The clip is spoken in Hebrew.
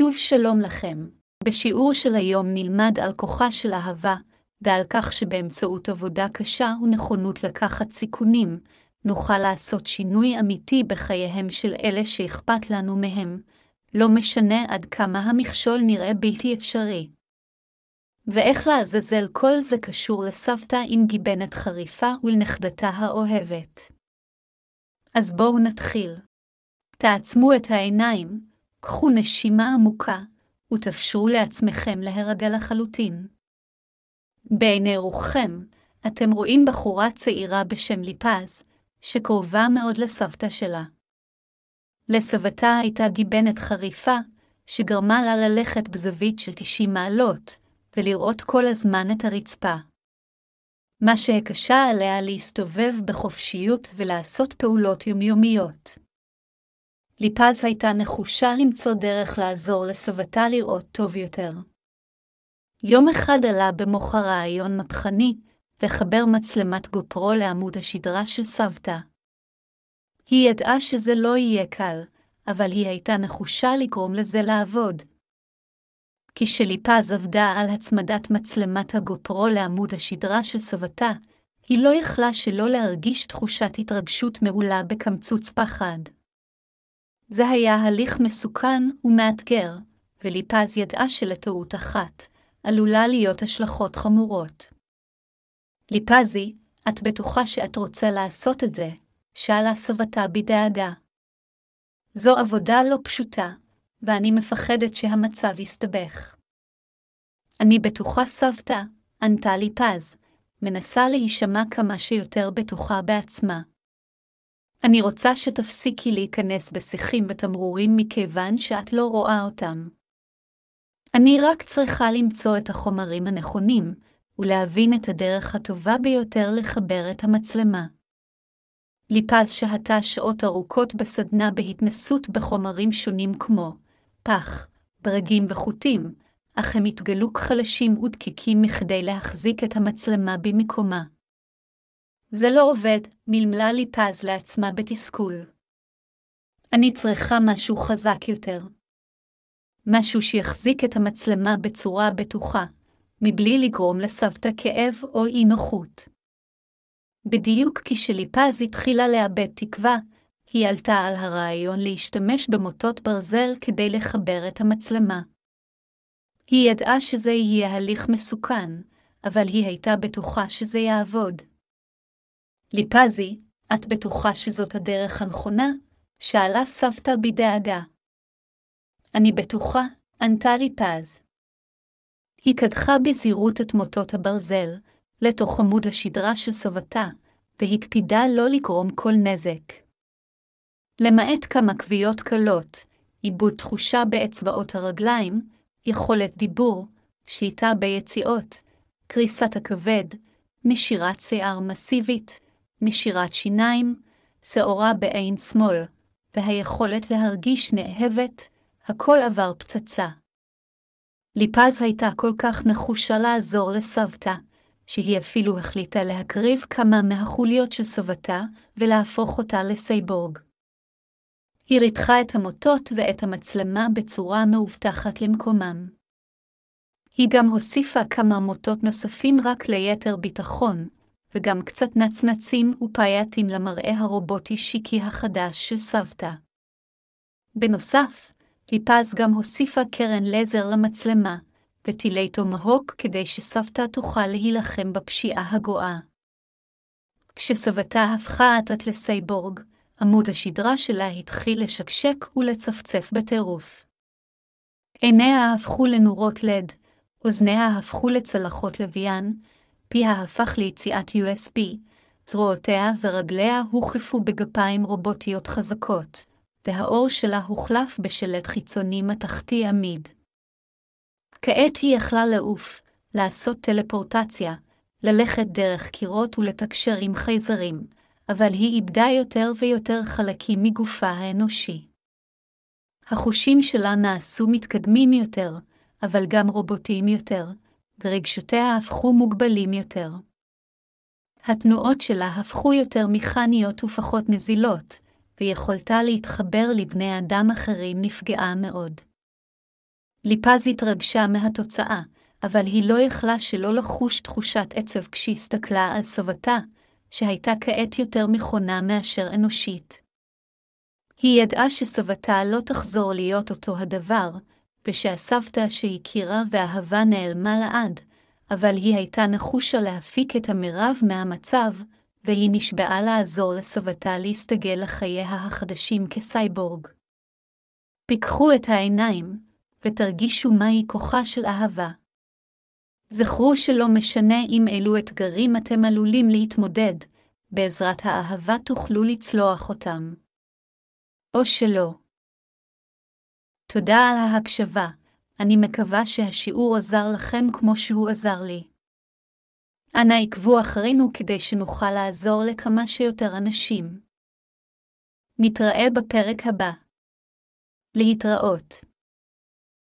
שוב שלום לכם. בשיעור של היום נלמד על כוחה של אהבה, ועל כך שבאמצעות עבודה קשה ונכונות לקחת סיכונים, נוכל לעשות שינוי אמיתי בחייהם של אלה שאכפת לנו מהם, לא משנה עד כמה המכשול נראה בלתי אפשרי. ואיך לעזאזל כל זה קשור לסבתא עם גיבנת חריפה ולנכדתה האוהבת. אז בואו נתחיל. תעצמו את העיניים, קחו נשימה עמוקה, ותפשרו לעצמכם להירגע לחלוטין. בעיני רוחכם, אתם רואים בחורה צעירה בשם ליפז, שקרובה מאוד לסבתא שלה. לסבתה הייתה גיבנת חריפה, שגרמה לה ללכת בזווית של 90 מעלות, ולראות כל הזמן את הרצפה. מה שהקשה עליה להסתובב בחופשיות ולעשות פעולות יומיומיות. ליפז הייתה נחושה למצוא דרך לעזור לסבתה לראות טוב יותר. יום אחד עלה במוח הרעיון מהפכני לחבר מצלמת גופרו לעמוד השדרה של סבתא. היא ידעה שזה לא יהיה קל, אבל היא הייתה נחושה לגרום לזה לעבוד. כשליפז עבדה על הצמדת מצלמת הגופרו לעמוד השדרה של סבתה, היא לא יכלה שלא להרגיש תחושת התרגשות מעולה בקמצוץ פחד. זה היה הליך מסוכן ומאתגר, וליפז ידעה שלטעות אחת עלולה להיות השלכות חמורות. ליפזי, את בטוחה שאת רוצה לעשות את זה? שאלה סבתה בדאגה. זו עבודה לא פשוטה, ואני מפחדת שהמצב יסתבך. אני בטוחה סבתא, ענתה ליפז, מנסה להישמע כמה שיותר בטוחה בעצמה. אני רוצה שתפסיקי להיכנס בשיחים ותמרורים מכיוון שאת לא רואה אותם. אני רק צריכה למצוא את החומרים הנכונים, ולהבין את הדרך הטובה ביותר לחבר את המצלמה. ליפז שהתה שעות ארוכות בסדנה בהתנסות בחומרים שונים כמו פח, ברגים וחוטים, אך הם התגלו כחלשים ודקיקים מכדי להחזיק את המצלמה במקומה. זה לא עובד, מלמלה ליפז לעצמה בתסכול. אני צריכה משהו חזק יותר. משהו שיחזיק את המצלמה בצורה בטוחה, מבלי לגרום לסבתא כאב או אי נוחות. בדיוק כשליפז התחילה לאבד תקווה, היא עלתה על הרעיון להשתמש במוטות ברזל כדי לחבר את המצלמה. היא ידעה שזה יהיה הליך מסוכן, אבל היא הייתה בטוחה שזה יעבוד. ליפזי, את בטוחה שזאת הדרך הנכונה? שאלה סבתא בדאגה. אני בטוחה, ענתה ליפז. היא קדחה בזהירות את מוטות הברזל, לתוך עמוד השדרה של סבתה, והקפידה לא לגרום כל נזק. למעט כמה כוויות קלות, עיבוד תחושה באצבעות הרגליים, יכולת דיבור, שליטה ביציאות, קריסת הכבד, נשירת שיער מסיבית, נשירת שיניים, שעורה בעין שמאל, והיכולת להרגיש נאהבת, הכל עבר פצצה. ליפז הייתה כל כך נחושה לעזור לסבתא, שהיא אפילו החליטה להקריב כמה מהחוליות של סבתה ולהפוך אותה לסייבורג. היא ריתחה את המוטות ואת המצלמה בצורה מאובטחת למקומם. היא גם הוסיפה כמה מוטות נוספים רק ליתר ביטחון, וגם קצת נצנצים ופייטים למראה הרובוטי שיקי החדש של סבתא. בנוסף, ליפז גם הוסיפה קרן לזר למצלמה, וטילי תומהוק כדי שסבתא תוכל להילחם בפשיעה הגואה. כשסבתה הפכה עתת לסייבורג, עמוד השדרה שלה התחיל לשקשק ולצפצף בטירוף. עיניה הפכו לנורות לד, אוזניה הפכו לצלחות לוויין, פיה הפך ליציאת USB, זרועותיה ורגליה הוחלפו בגפיים רובוטיות חזקות, והאור שלה הוחלף בשלט חיצוני מתכתי עמיד. כעת היא יכלה לעוף, לעשות טלפורטציה, ללכת דרך קירות ולתקשר עם חייזרים, אבל היא איבדה יותר ויותר חלקים מגופה האנושי. החושים שלה נעשו מתקדמים יותר, אבל גם רובוטיים יותר, ורגשותיה הפכו מוגבלים יותר. התנועות שלה הפכו יותר מכניות ופחות נזילות, ויכולתה להתחבר לבני אדם אחרים נפגעה מאוד. ליפז התרגשה מהתוצאה, אבל היא לא יכלה שלא לחוש תחושת עצב כשהסתכלה על סבתה, שהייתה כעת יותר מכונה מאשר אנושית. היא ידעה שסבתה לא תחזור להיות אותו הדבר, ושהסבתא שהכירה ואהבה נעלמה לעד, אבל היא הייתה נחושה להפיק את המרב מהמצב, והיא נשבעה לעזור לסבתה להסתגל לחייה החדשים כסייבורג. פיקחו את העיניים, ותרגישו מהי כוחה של אהבה. זכרו שלא משנה עם אילו אתגרים אתם עלולים להתמודד, בעזרת האהבה תוכלו לצלוח אותם. או שלא. תודה על ההקשבה, אני מקווה שהשיעור עזר לכם כמו שהוא עזר לי. אנא עקבו אחרינו כדי שנוכל לעזור לכמה שיותר אנשים. נתראה בפרק הבא. להתראות.